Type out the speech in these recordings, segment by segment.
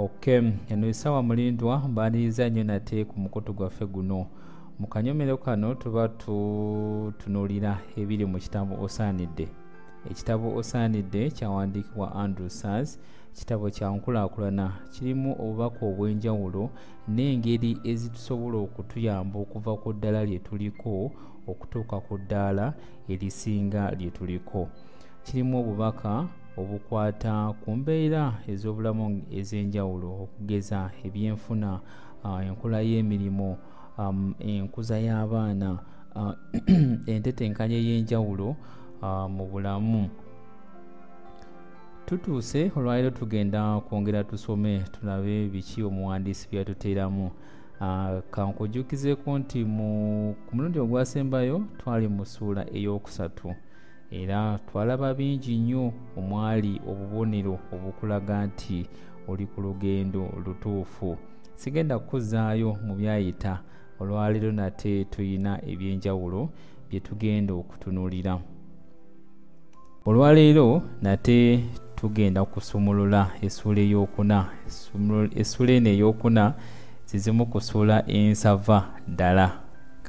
ok eno esawa mulindwa mbaliriza nnyo nate ku mukutu gwaffe guno. Mu kanyomero kano tuba tutunuulira ebiri mu kitabo osaanidde. Ekitabo osaanidde kyawandiikibwa andrew sars kitabo kya nkulaakulana. Kirimu obubaka obw'enjawulo n'engeri ezitusobola okutuyamba okuva ku ddaala lye tuliko okutuuka ku ddaala erisinga lye tuliko. Kirimu obubaka obukwata ku mbeera ez'obulamu ez'enjawulo okugeza ebyenfuna uh, enkula y'emirimu um, enkuza y'abaana uh, entetenkanya ey'enjawulo uh, mu bulamu. Tutuuse olwaliro tugenda kwongera tusome tulabe biki omuwandiisi byatuteeramu kankujjukizeko nti ku mulundi ogwasembayo twali mu ssuula ey'okusatu era twalaba bingi nnyo omwali obubonero obukulaga nti oli ku lugendo lutuufu. Sigenda kukuzaayo mu byayita olwaleero nate tulina ebyenjawulo bye tugenda okutunuulira. Olwaleero nate tugenda kusumulula essuula eyokuna essuula eno eyokuna zizimu kusuula ensava ddala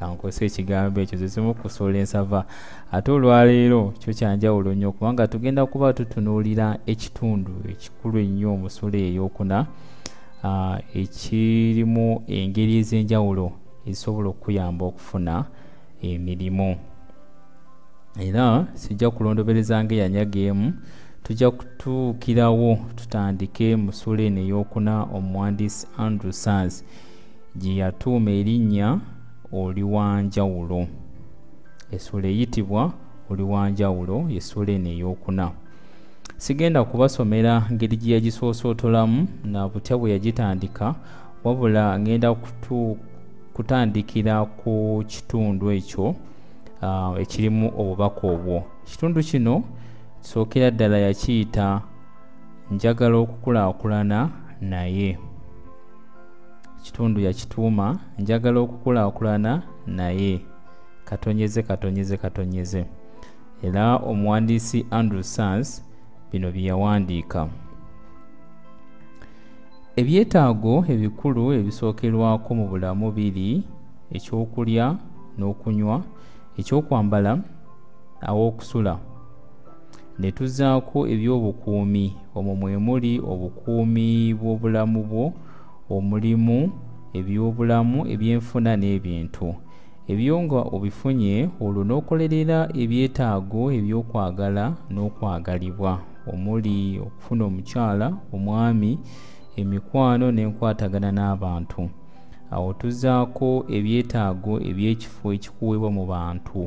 kankozesa ekigambo ekyo zizimu kusuula ensava. Ate olwaleero kyo kyanjawulo nnyo kubanga tugenda kuba tutunuulira ekitundu ekikulu ennyo mu ssuula eyokuna ekirimu engeri ez'enjawulo ezisobola okuyamba okufuna emirimu. Era sijja kulondobereza nga eyanyageemu tujja kutuukirawo tutandike mu ssuula eno eyokuna omuwandiisi andrew sars gye yatuuma erinnya oli wanjawulo. Essuula eyitibwa oli wanjawulo yessuula eno eyokuna. Sigenda kubasomera ngeri gye yagisoosootolamu na butya bwe yagitandika wabula ngenda kutu, kutandikira ku kitundu ekyo uh, ekirimu obubaka obwo. Ekitundu kino kisookera ddala yakiyita njagala okukulaakulana naye kitundu yakituuma njagala okukulaakulana naye. Katonyeze katonyeze katonyeze. Era omuwandiisi andrew sars bino bye yawandiika. Ebyetaago ebikulu ebisookerwako mu bulamu biri ekyokulya n'okunywa ekyokwambala aw'okusula. Ne tuzaako ebyobukuumi. Omwo mwe muli obukuumi bw'obulamu bwo omulimu ebyobulamu ebyenfuna n'ebintu. Ebyo nga obifunye olwo n'okolerera ebyetaago ebyokwagala n'okwagalibwa. Omuli okufuna omukyala omwami emikwano n'enkwatagana n'abantu. Awo tuzaako ebyetaago eby'ekifo ekikuweebwa mu bantu.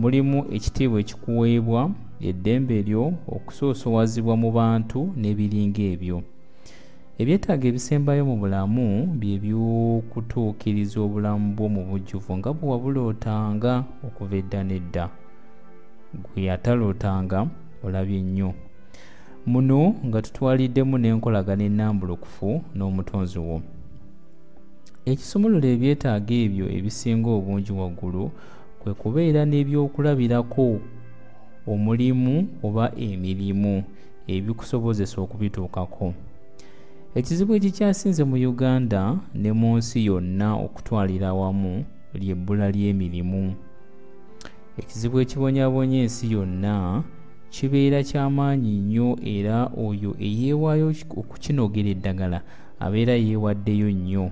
Mulimu ekitiibwa ekikuweebwa eddembe lyo okusoosowazibwa mu bantu n'ebiringa ebyo ebyetaago ebisembayo mu bulamu bye by'okutuukiriza obulamu bwo mu bujjuvu nga bwe wabulootanga okuva edda n'edda. Gwe yatalootanga olabye nnyo muno nga tutwaliddemu n'enkolagana ennambulukufu n'omutonzi wo. Ekisumulula ebyetaago ebyo ebisinga obungi waggulu kwe kubeera n'ebyokulabirako omulimu oba emirimu ebikusobozesa okubituukako ekizibu ekikyasinze mu uganda ne mu nsi yonna okutwalira awamu ly'ebbula ly'emirimu. Ekizibu ekibonyabonya ensi yonna kibeera kyamaanyi nnyo era oyo eyeewaayo okukinogera eddagala abeera yeewaddeyo nnyo.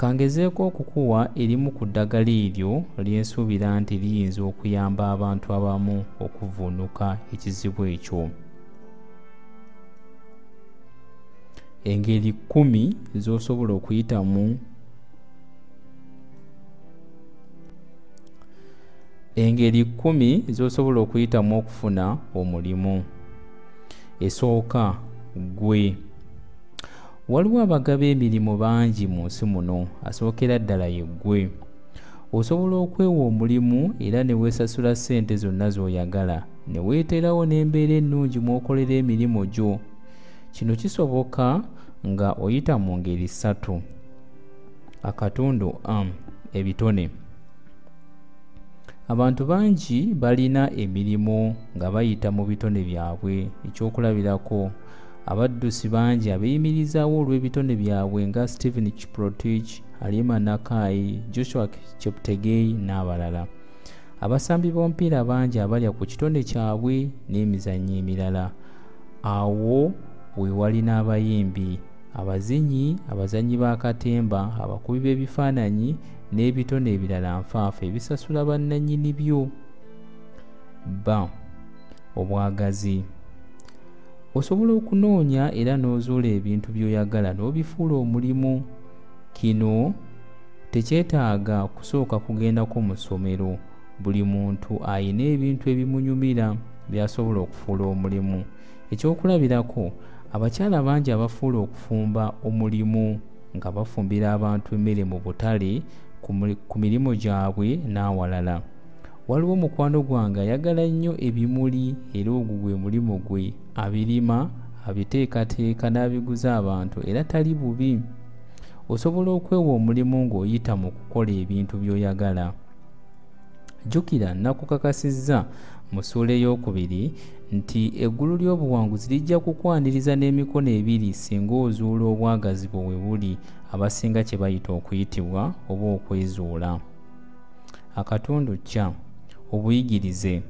Kangezeeko okukuwa erimu ku ddagala eryo lyensuubira nti liyinza okuyamba abantu abamu okuvvuunuka ekizibu ekyo engeri kkumi z'osobola okuyitamu engeri kkumi z'osobola okuyitamu okufuna omulimu. Esooka gwe waliwo abagaba emirimu bangi mu nsi muno asookera ddala ye ggwe osobola okwewa omulimu era ne weesasula ssente zonna z'oyagala ne weeterawo n'embeera ennungi mw'okolera emirimu gyo. Kino kisoboka nga oyita mu ngeri ssatu. Akatundu am ebitone. Abantu bangi balina emirimu nga bayita mu bitone byabwe. Ekyokulabirako abaddusi bangi abeeyimirizaawo olw'ebitone byabwe nga stephen kiprotich halima nakai joshua cheptegei n'abalala. Abasambi b'omupiira bangi abalya ku kitone kyabwe n'emizannyo emirala. Awo we wali n'abayimbi abazinyi abazanyi b'akatemba abakubi b'ebifaananyi n'ebitone ebirala nfaafa ebisasula bannannyini byo. Ba. Obwagazi. Osobola okunoonya era n'ozuula ebintu by'oyagala n'obifuula omulimu. Kino tekyetaaga kusooka kugendako mu ssomero. Buli muntu ayina ebintu ebimunyumira by'asobola okufuula omulimu. Ekyokulabirako abakyala bangi abafuula okufumba omulimu nga bafumbira abantu emmere mu butale ku mirimu gyabwe n'awalala. Waliwo mukwano gwange ayagala nnyo ebimuli era ogwo gwe mulimu gwe. Abirima abiteekateeka n'abiguza abantu era tali bubi. Osobola okwewa omulimu ng'oyita mu kukola ebintu by'oyagala. Jjukira nakukakasizza mu ssuula eyokubiri nti eggulu ly'obuwanguzi lijja kukwaniriza n'emikono ebiri singa ozuula obwagazi bwe we buli abasinga kye bayita okuyitibwa oba okwezuula. Akatundu kya obuyigirize.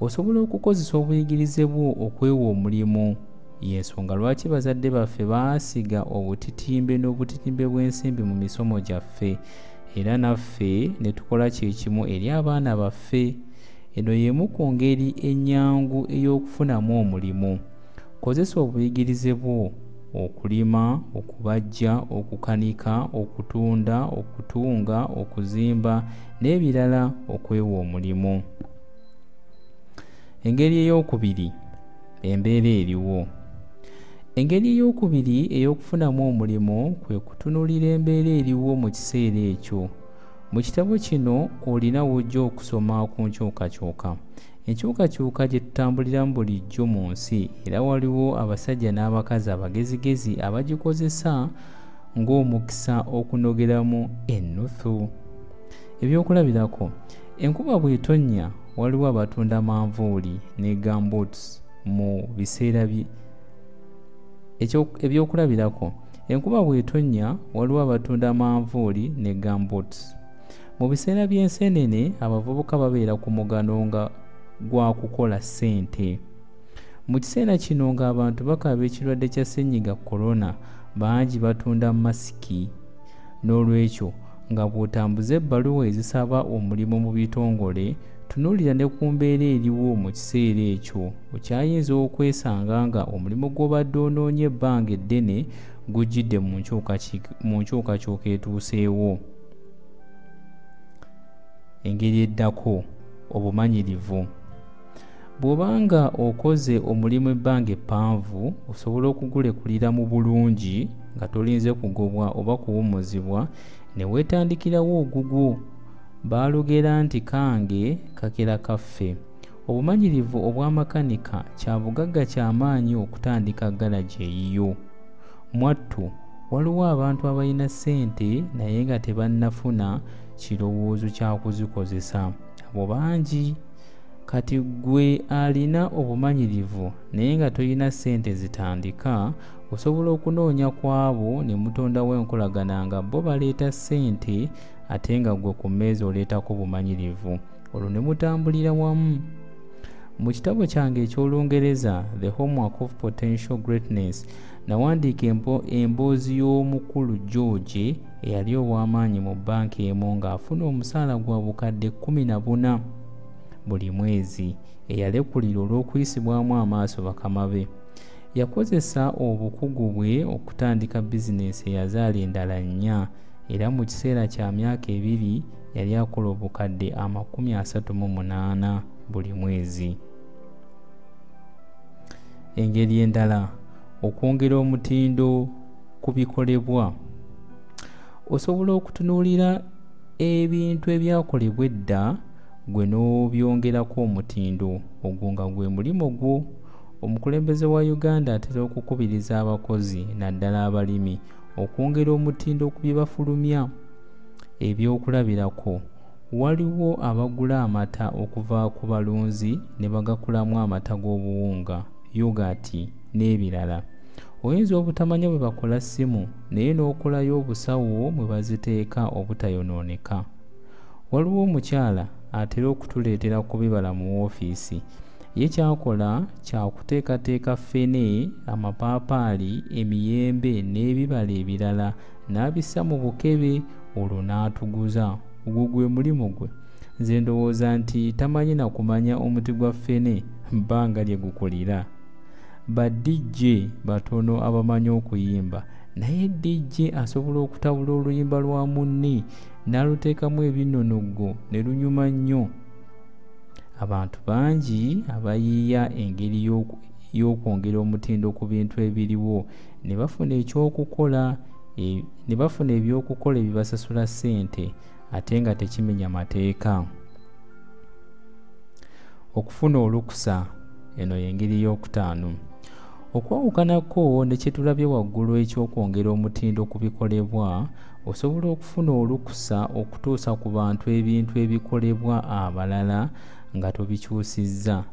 Osobola okukozesa obuyigirize bwo okwewa omulimu. Yensonga lwaki bazadde baffe baasiga obutitimbe n'obutitimbe bw'ensimbi mu misomo gyaffe? Era naffe ne tukola kyekimu eri abaana baffe eno y'emu ku ngeri ennyangu ey'okufunamu omulimu. Kozesa obuyigirize bwo okulima okubajja okukanika okutunda okutunga okuzimba n'ebirala okwewa omulimu. Engeri eyokubiri embeera eriwo. Engeri eyokubiri ey'okufunamu omulimu kwe kutunuulira embeera eriwo mu kiseera ekyo mu kitabo kino olina wojja okusoma ku nkyukakyuka. Enkyukakyuka gye tutambuliramu bulijjo mu nsi era waliwo abasajja n'abakazi abagezigezi abagikozesa ng'omukisa okunogeramu ennuthu ebyokulabirako enkuba bw'etonnya waliwo abatunda manvuuli ne gamboots mu biseera ebyokulabirako enkuba bw'etonnya waliwo abatunda manvuuli ne gamboots mu biseera by'enseenene abavubuka babeera ku mugano nga gwa kukola ssente. Mu kiseera kino ng'abantu bakaaba ekirwadde kya ssenyiga korona bangi batunda masiki. N'olwekyo nga bw'otambuza ebbaluwa ezisaba omulimu mu bitongole tunuulira ne ku mbeera eriwo mu kiseera ekyo. Okyayinza okwesanga nga omulimu gw'obadde onoonye ebbanga eddene gujjidde mu nkyukakyuka etuuseewo engeri eddako obumanyirivu. Bw'obanga okoze omulimu ebbanga eppanvu osobola okugulekulira mu bulungi nga tolinze kugobwa oba kuwumuzibwa ne weetandikirawo ogugwo baalugera nti kange kakera kaffe. Obumanyirivu obwamakanika kya bugagga kyamaanyi okutandika galaji eyiyo. Mwattu waliwo abantu abalina ssente naye nga tebannafuna kirowoozo kyakuzikozesa abo bangi kati gwe alina obumanyirivu naye nga tolina ssente zitandika osobola okunoonya ku abo ne mutondawo enkolagana nga bo baleeta ssente ate nga gwe ku mmeezi oleetako bumanyirivu olwo ne mutambulira wamu. Mu kitabo kyange ekyolungereza the homework of potential greatness nawandiika emboozi y'omukulu george eyali ow'amaanyi mu banka emu ng'afuna omusaala gwa bukadde 14 buli mwezi eyalekulira olw'okuyisibwamu amaaso bakama be. Yakozesa obukugu bwe okutandika bizinesi eyazaala endala nnya era mu kiseera kya myaka ebiri yali akola obukadde amakumi asatu mu munaana buli mwezi. Engeri endala okwongera omutindo ku bikolebwa. Osobola okutunuulira ebintu ebyakolebwa edda gwe n'obyongerako omutindo ogwo nga gwe mulimo gwo omukulembeze wa uganda atera okukubiriza abakozi naddala abalimi okwongera omutindo ku bye bafulumya. Ebyokulabirako waliwo abagula amata okuva ku balunzi ne bagakulamu amata g'obuwunga yogati n'ebirala oyinza obutamanya bwe bakola ssimu naye n'okolayo obusawo mwe baziteeka obutayonooneka. Waliwo omukyala atera okutuleetera kubibala mu woofiisi. Ye kyakola kyakuteekateeka ffene amapaapaali emiyembe n'ebibala ebirala n'abissa mu bukebe olwo n'atuguza. Ogwo gwe mulimu gwe. Nze ndowooza nti tamanyi na kumanya omuti gwa ffene bbanga lye gukulira badijje batono abamanyi okuyimba. Naye dijje asobola okutabula oluyimba lwa munne n'aluteekamu ebinonoggo ne lunyuma nnyo. Abantu bangi abayiiya engeri y'okwongera omutindo ku bintu ebiriwo. Ne bafuna ekyokukola e, ne bafuna ebyokukola ebibasasula ssente ate nga tekimenya mateeka. Okufuna olukusa eno y'engeri y'okutaano okwawukanako ne kyetulabye waggulu ekyokwongera omutindo ku bikolebwa osobola okufuna olukusa okutuusa ku bantu ebintu ebikolebwa abalala nga tobikyusizza.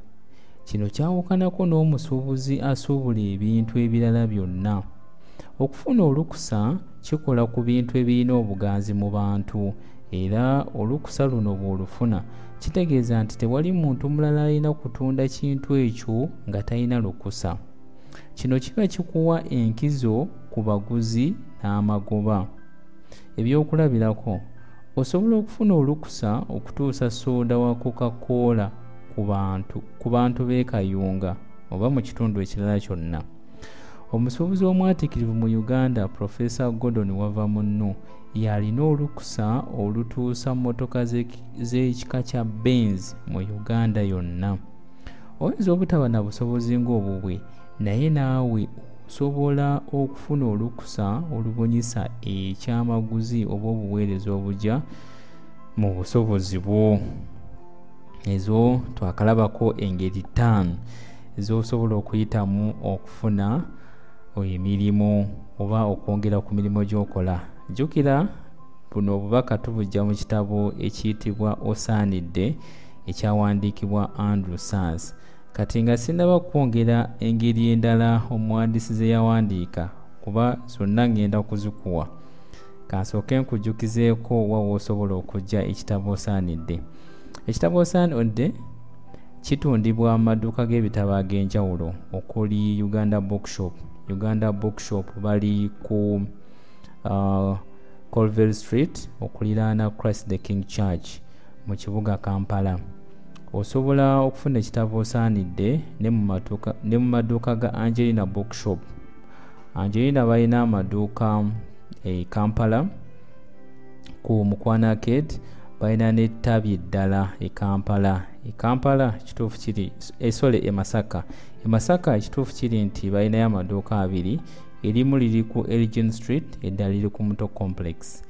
Kino kyawukanako n'omusuubuzi asuubula ebintu ebirala byonna. Okufuna olukusa kikola ku bintu ebirina obuganzi mu bantu era olukusa luno bw'olufuna kitegeeza nti tewali muntu mulala alina kutunda kintu ekyo nga talina lukusa kino kiba kikuwa enkizo ku baguzi n'amagoba. Ebyokulabirako osobola okufuna olukusa okutuusa sooda wa coca-cola ku bantu ku bantu b'ekayunga oba mu kitundu ekirala kyonna. Omusuubuzi omwatikirivu mu uganda profesa gordon wava munno yalina olukusa olutuusa mmotoka z'ekika kya benz mu uganda yonna. Oyinza obutaba na busobozi ng'obubwe naye naawe osobola okufuna olukusa olubunyisa ekyamaguzi oba obuweereza obujja mu busobozi bwo. Ezo twakalabako engeri ttaano ezosobola okuyitamu okufuna emirimu oba okwongera ku mirimu gy'okola. Jjukira buno obubaka tubujja mu kitabo ekiyitibwa osaanidde ekyawandiikibwa andrew sars kati nga sinaba kwongera engeri endala omuwandiisi ze yawandiika kuba zonna ŋŋenda kuzikuwa. Kansooke nkujjukizeeko wa woosobola okujja ekitabo osaanidde. Ekitabo osaanidde kitundibwa mu maduuka g'ebitabo ag'enjawulo okuli uganda bookshop. Uganda bookshop bali ku uh, colville street okuliraana christ the king church mu kibuga kampala osobola okufuna ekitabo osaanidde ne mu maduuka ga angelina bookshop. Angelina balina amaduuka e kampala ku mukwanaked balina nettabi eddala e kampala. E kampala ekituufu kiri esole e masaka. E masaka ekituufu kiri nti balinayo amaduuka abiri erimu liri ku elgin street eddala liri ku muto complex.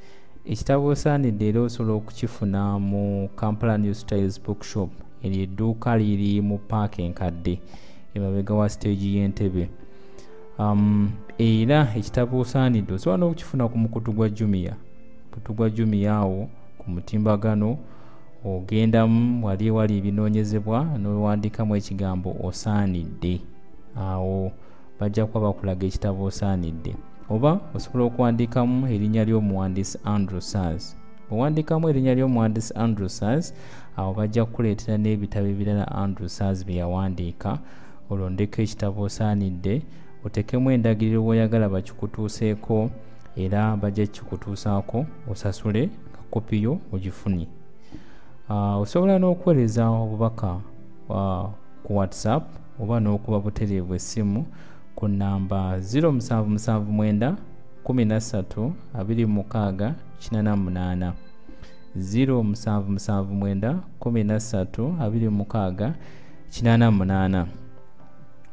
Ekitabo osaanidde era osobola okukifuna mu kampala new styles bookshop eryo edduuka liri mu paaka enkadde emabega wa stage y'entebe. Um, era ekitabo osaanidde osobola n'okukifuna ku mukutu gwa jumia. Mukutu gwa jumia awo ku mutimbagano ogendamu wali ewali ebinoonyezebwa n'owandiikamu ekigambo osaanidde. Awo bajja kuba bakulaga ekitabo osaanidde. Oba osobola okuwandiikamu erinnya ly'omuwandiisi andrew sars bwewandiikamu erinnya ly'omuwandiisi andrew sars awo bajja kukuleetera n'ebitabo ebirala andrew sars bye yawandiika olwondeko ekitabo osaanidde otekemu endagiriro bw'oyagala bakikutuuseeko era bajja kikutuusaako osasule nga kopiyo ogifunye uh, osobola n'okuweereza obubaka uh, ku whatsapp oba n'okuba butereevu essimu ku namba 0779 13 26 88 0779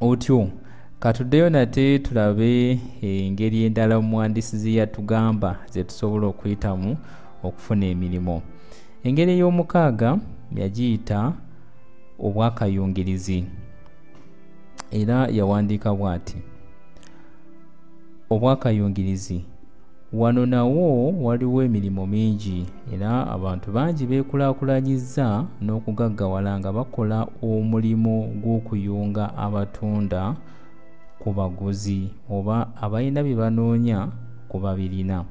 otyo katuddeyo nate tulabe engeri endala omuwandiisi zeyatugamba zetusobola okuyitamu okufuna emirimu. Engeri ey'omukaaga yagiyita obwakayungirizi. Era yawandiika bw'ati obwakayungirizi wano nawo waliwo emirimu mingi era abantu bangi beekulaakulanyiza n'okugaggawala nga bakola omulimu gw'okuyunga abatunda ku baguzi oba abalina bye banoonya ku babirina.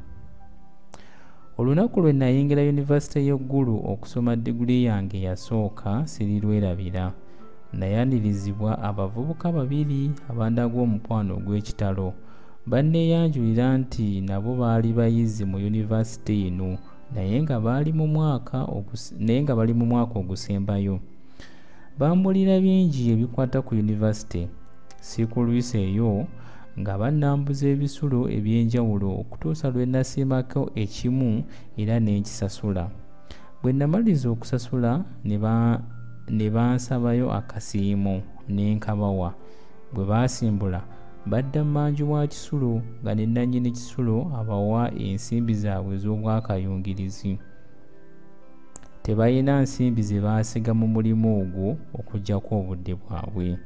Olunaku lwe nayingira yunivasite y'eggulu okusoma diguli yange eyasooka sirirwerabira nayanirizibwa abavubuka babiri abandaga omukwano ogw'ekitalo banneeyanjulira nti nabo baali bayizi mu yunivasite eno naye nga bali mu mwaka naye nga bali mu mwaka ogusembayo. Bambulira bingi ebikwata ku yunivasite. Si ku lwisi eyo nga bannambuza ebisulo ebyenjawulo okutuusa lwe nasiimako ekimu era nenkisasula bwe namaliriza okusasula ne bansabayo akasiimo nenkabawa. Bwe basimbula badda mmanju wa kisulo nga ne nannyini kisulo abawa ensimbi zaabwe ez'obwakayungirizi. Tebalina nsimbi ze baasiga mu mulimu ogwo okugyako obudde bwabwe.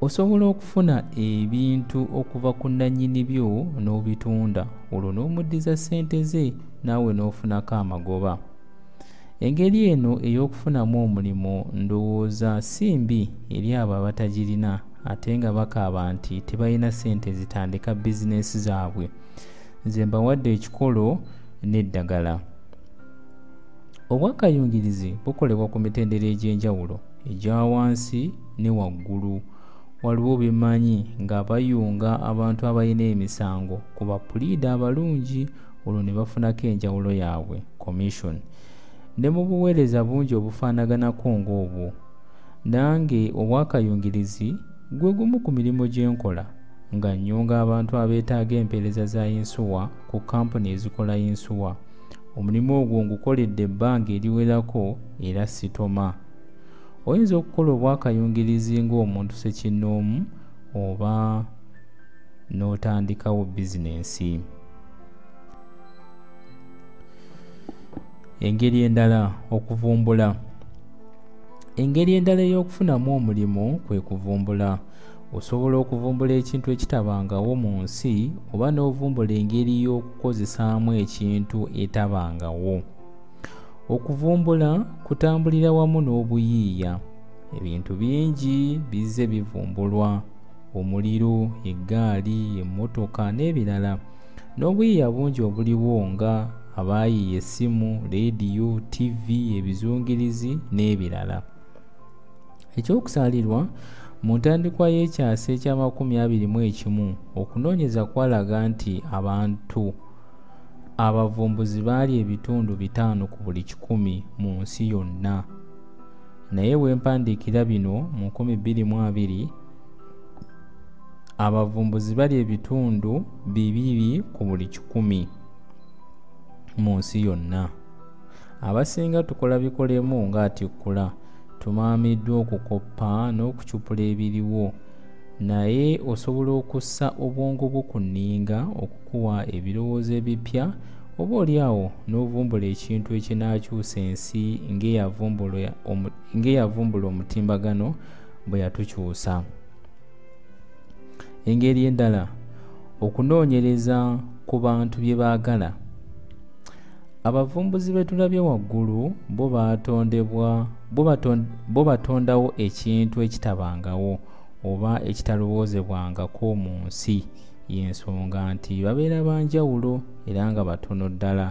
Osobola okufuna ebintu okuva ku nannyini byo n'obitunda olwo n'omuddiza ssente ze naawe n'ofunako amagoba. Engeri eno ey'okufunamu omulimu ndowooza si mbi eri abo abatagirina ate nga bakaaba nti tebalina ssente zitandika bizinesi zaabwe. Nze mbawadde ekikolo n'eddagala. Obwakayungirizi bukolebwa ku mitendera egy'enjawulo egya wansi ne waggulu. Waliwo byemanyi nga bayunga abantu abalina emisango ku bapuliida abalungi olwo ne bafunako enjawulo yaabwe commission. Ne mu buweereza bungi obufaanaganako ng'obwo. Nange obwakayungirizi gwe gumu ku mirimu gye nkola nga nnyunga abantu abeetaaga empeereza za yinsuwa ku kampuni ezikola yinsuwa. Omulimu ogwo ngukoledde ebbanga eriwerako era sitoma. Oyinza okukola obwakayungirizi ng'omuntu sekinnoomu oba n'otandikawo bizinensi. Engeri endala okuvumbula engeri endala ey'okufunamu omulimu kwe kuvumbula. Osobola okuvumbula ekintu ekitabangawo mu nsi oba n'ovumbula engeri y'okukozesaamu ekintu etabangawo. Okuvumbula kutambulira wamu n'obuyiiya. Ebintu bingi bizze bivumbulwa. Omuliro eggaali emmotoka n'ebirala. N'obuyiiya bungi obuliwo nga abaayiiya essimu leediyo tivi ebizungirizi n'ebirala ekyokusaalirwa mu ntandikwa y'ekyasa ekyamakumi abiri mu ekimu okunoonyeza kwalaga nti abantu abavumbuzi baali ebitundu bitaano ku buli kikumi mu nsi yonna. Naye wempandiikira bino mu 2020 abavumbuzi bali ebitundu bibiri ku buli kikumi mu nsi yonna. Abasinga tukola bikolemu ng'atikkula tumaamiddwa okukoppa n'okucupula ebiriwo. Naye osobola okussa obwongo bwo ku nninga okukuwa ebirowoozo ebipya oba oliawo n'ovumbula ekintu ekinaakyusa ensi ng'eyavumbula omutimbagano bwe yatukyusa. Engeri endala okunoonyereza ku bantu bye baagala abavumbuzi be tulabye waggulu bo batondebwa bo batondawo ekintu ekitabangawo oba ekitalowoozebwangako mu nsi. Y'ensonga nti babeera banjawulo era nga batono ddala.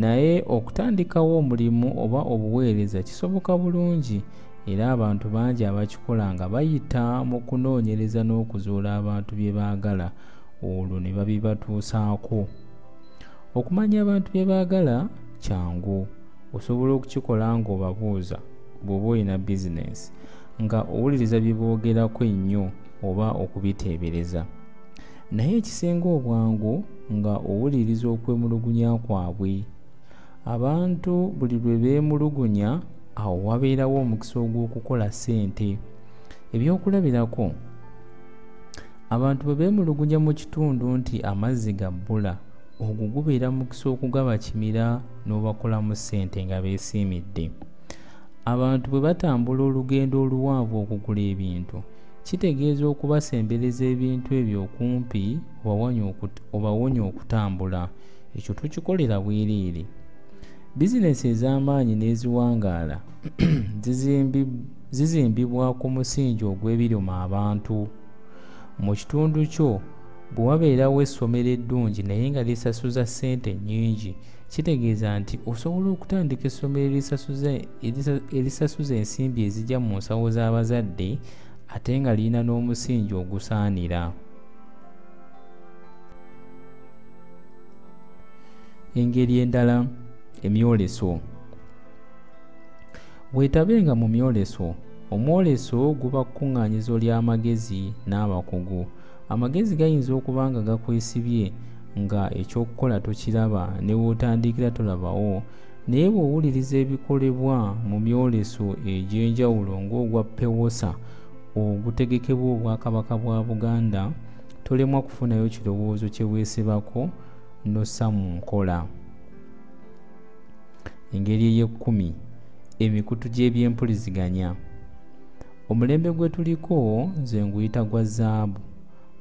Naye okutandikawo omulimu oba obuweereza kisoboka bulungi era abantu bangi abakikola nga bayita mu kunoonyereza n'okuzuula abantu bye baagala olwo ne babibatuusaako okumanya abantu bye baagala kyangu. Osobola okukikola ng'obabuuza bw'oba olina bizinensi nga owuliriza bye boogerako ennyo oba okubiteebereza. Naye ekisinga obwangu nga owuliriza okwemulugunya kwabwe. Abantu buli lwe beemulugunya awo wabeerawo omukisa ogw'okukola ssente. Ebyokulabirako abantu bwe beemulugunya mu kitundu nti amazzi ga bbula ogwo gubeera mukisa okugaba kimira n'obakolamu ssente nga beesiimidde. Abantu bwe batambula olugendo oluwanvu okugula ebintu kitegeeza okubasembereza ebintu ebyo okumpi obawonya okutambula. Ekyo tukikolera bwereere bizinesi ez'amaanyi n'eziwangaala zizimbibwa ku musingi ogw'ebiruma abantu. Mu kitundu kyo bwe wabeerawo essomero eddungi naye nga lisasuza ssente nnyingi kitegeeza nti osobola okutandika essomero erisasuza ensimbi ezijja mu nsawo z'abazadde ate nga lirina n'omusingi ogusaanira. Engeri endala emyoleso. Weetabenga mu myoleso omwoleso guba kkuŋŋaanyizo ly'amagezi n'abakugu amagezi gayinza okuba nga gakwesibye nga ekyokukola tokiraba ne wootandikira tolabawo. Naye bw'owuliriza ebikolebwa mu myoleso egy'enjawulo ng'ogwa pewosa ogutegekebwa obwakabaka bwa buganda tolemwa kufunayo kirowoozo kye weesibako nossa mu nkola. Engeri ey'ekkumi emikutu gy'ebyempuliziganya omulembe gwe tuliko nze nguyita gwa zaabu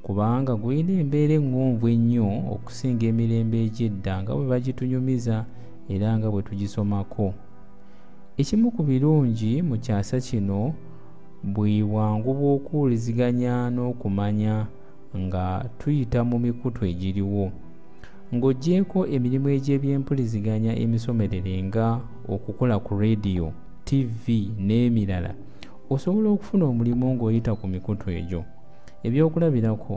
kubanga gulina embeera eŋŋonvu ennyo okusinga emirembe egy'edda nga bwe bagitunyumiza era nga bwe tugisomako. Ekimu ku birungi mu kyasa kino bwe bwangu bw'okuwuliziganya n'okumanya nga tuyita mu mikutu egiriwo. Ng'oggyeko emirimu egy'ebyempuliziganya emisomerere nga okukola ku rediyo tv n'emirala osobola okufuna omulimu ng'oyita ku mikutu egyo ebyokulabirako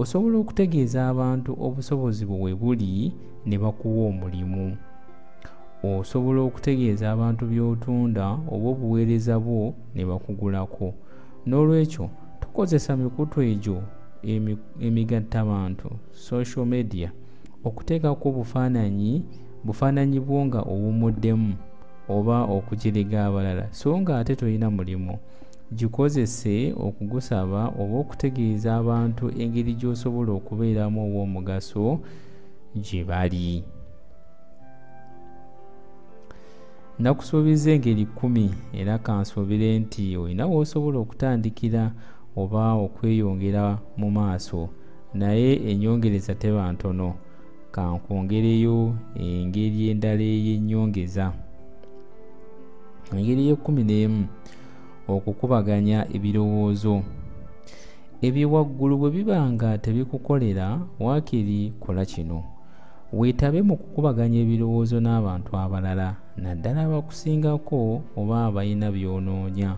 osobola okutegeeza abantu obusobozi bwe we buli ne bakuwa omulimu. Osobola okutegeeza abantu by'otunda oba obuweereza bwo ne bakugulako. N'olwekyo tukozesa mikutu egyo emigattabantu social media okuteekako bufaananyi bufaananyi bwo nga owumuddemu oba okugiriga abalala. So nga ate tolina mulimu gikozese okugusaba oba okutegeeza abantu engeri gy'osobola okubeeramu ow'omugaso gye bali. Nakusuubiza engeri kkumi era kansuubire nti olina w'osobola okutandikira oba okweyongera mu maaso naye enyongereza teba ntono. Kankwongereyo engeri endala ey'ennyongeza. Engeri y'ekkumi n'emu okukubaganya ebirowoozo. Ebyewaggulu bwe biba nga tebikukolera waakiri kola kino. Weetabe mu kukubaganya ebirowoozo n'abantu abalala naddala abakusingako oba abalina by'onoonya.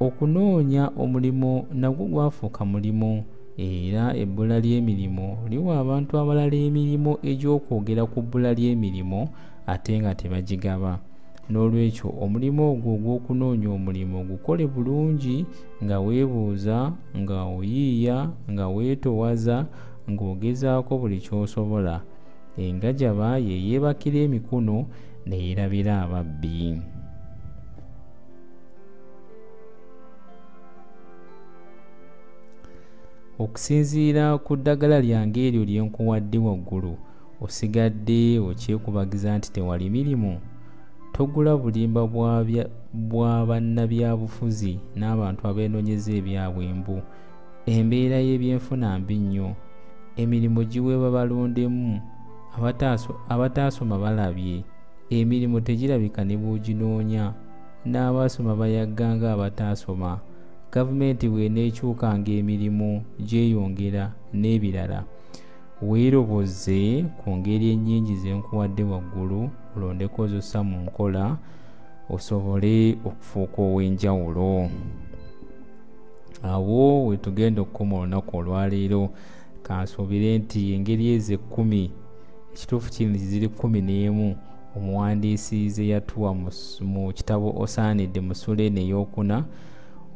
Okunoonya omulimu nagwo gwafuuka mulimu era ebbula ly'emirimu liwa abantu abalala emirimu egy'okwogera ku bbula ly'emirimu ate nga tebagigaba n'olwekyo omulimu ogwo ogw'okunoonya omulimu gukole bulungi nga weebuuza nga oyiiya nga weetowaza ng'ogezaako buli ky'osobola. Engajaba ye yeebakira emikono ne yeerabira ababbi. Okusinziira ku ddagala lyange eryo lye nkuwadde waggulu osigadde okyekubagiza nti tewali mirimu togula bulimba bwa bannabyabufuzi n'abantu abeenoonyeza ebyabwe embu embeera y'ebyenfuna mbi nnyo. Emirimu giweebwa balondemu abataasoma balabye. Emirimu tegirabika ne bw'oginoonya n'abaasoma bayagga nga abataasoma. Gavumenti bw'eneekyukanga emirimu gyeyongera n'ebirala. Weeroboze ku ngeri ennyingi ze nkuwadde waggulu olondeko zossa mu nkola osobole okufuuka ow'enjawulo. Awo wetugenda okukoma olunaku olwaleero kansuubire nti engeri ezo ekkumi ekituufu kiri ziri kkumi n'emu omuwandiisi ze yatuwa mu kitabo osaanidde mu suleene ey'okuna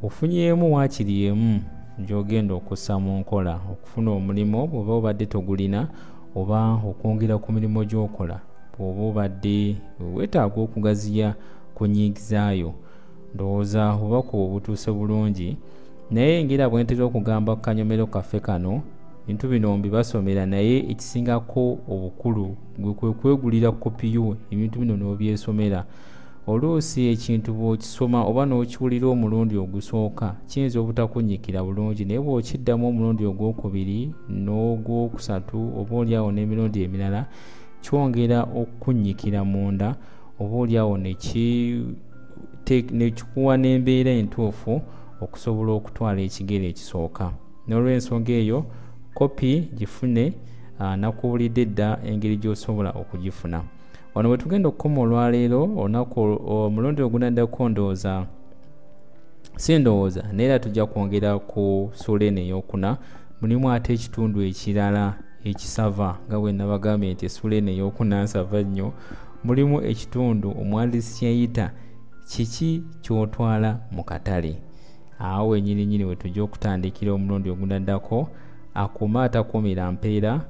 ofunyeemu waakiri emu gy'ogenda okussa mu nkola okufuna omulimu bw'oba obadde togulina oba okwongera ku mirimu gy'okola bw'oba obadde weetaaga okugaziya ku nnyingizaayo ndowooza obubaka obutuuse bulungi naye engeri bwe ntera okugamba ku kanyomero kaffe kano bintu bino mbibasomera naye ekisingako obukulu gwe kwe kwegulira kopiyo ebintu bino n'obyesomera. Oluusi ekintu bw'okisoma oba n'okiwulira omulundi ogusooka kiyinza obutakunnyikira bulungi naye bw'okiddamu omulundi ogwokubiri n'ogwokusatu oba oliawo n'emirundi emirala kyongera okukunnyikira munda oba oliawo nekikuwa n'embeera entuufu okusobola okutwala ekigere ekisooka. N'olwensonga eyo kopi gifune uh, nakubulidde dda engeri gy'osobola okugifuna. Wano bwe tugenda okukoma olwaleero olunaku omulundi ogunaddako ndowooza si ndowooza naye era tujja kwongera ku suleeni eyokuna mulimu ate ekitundu ekirala ekisava nga bwe nabagambye nti esuleeni eyokuna nsava nnyo mulimu ekitundu omwandiisi kyeyita kiki kyotwala mu katale? Awo wenyininyini we tujja okutandikira omulundi ogunaddako akuuma atakuumira mpeera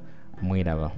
mweraba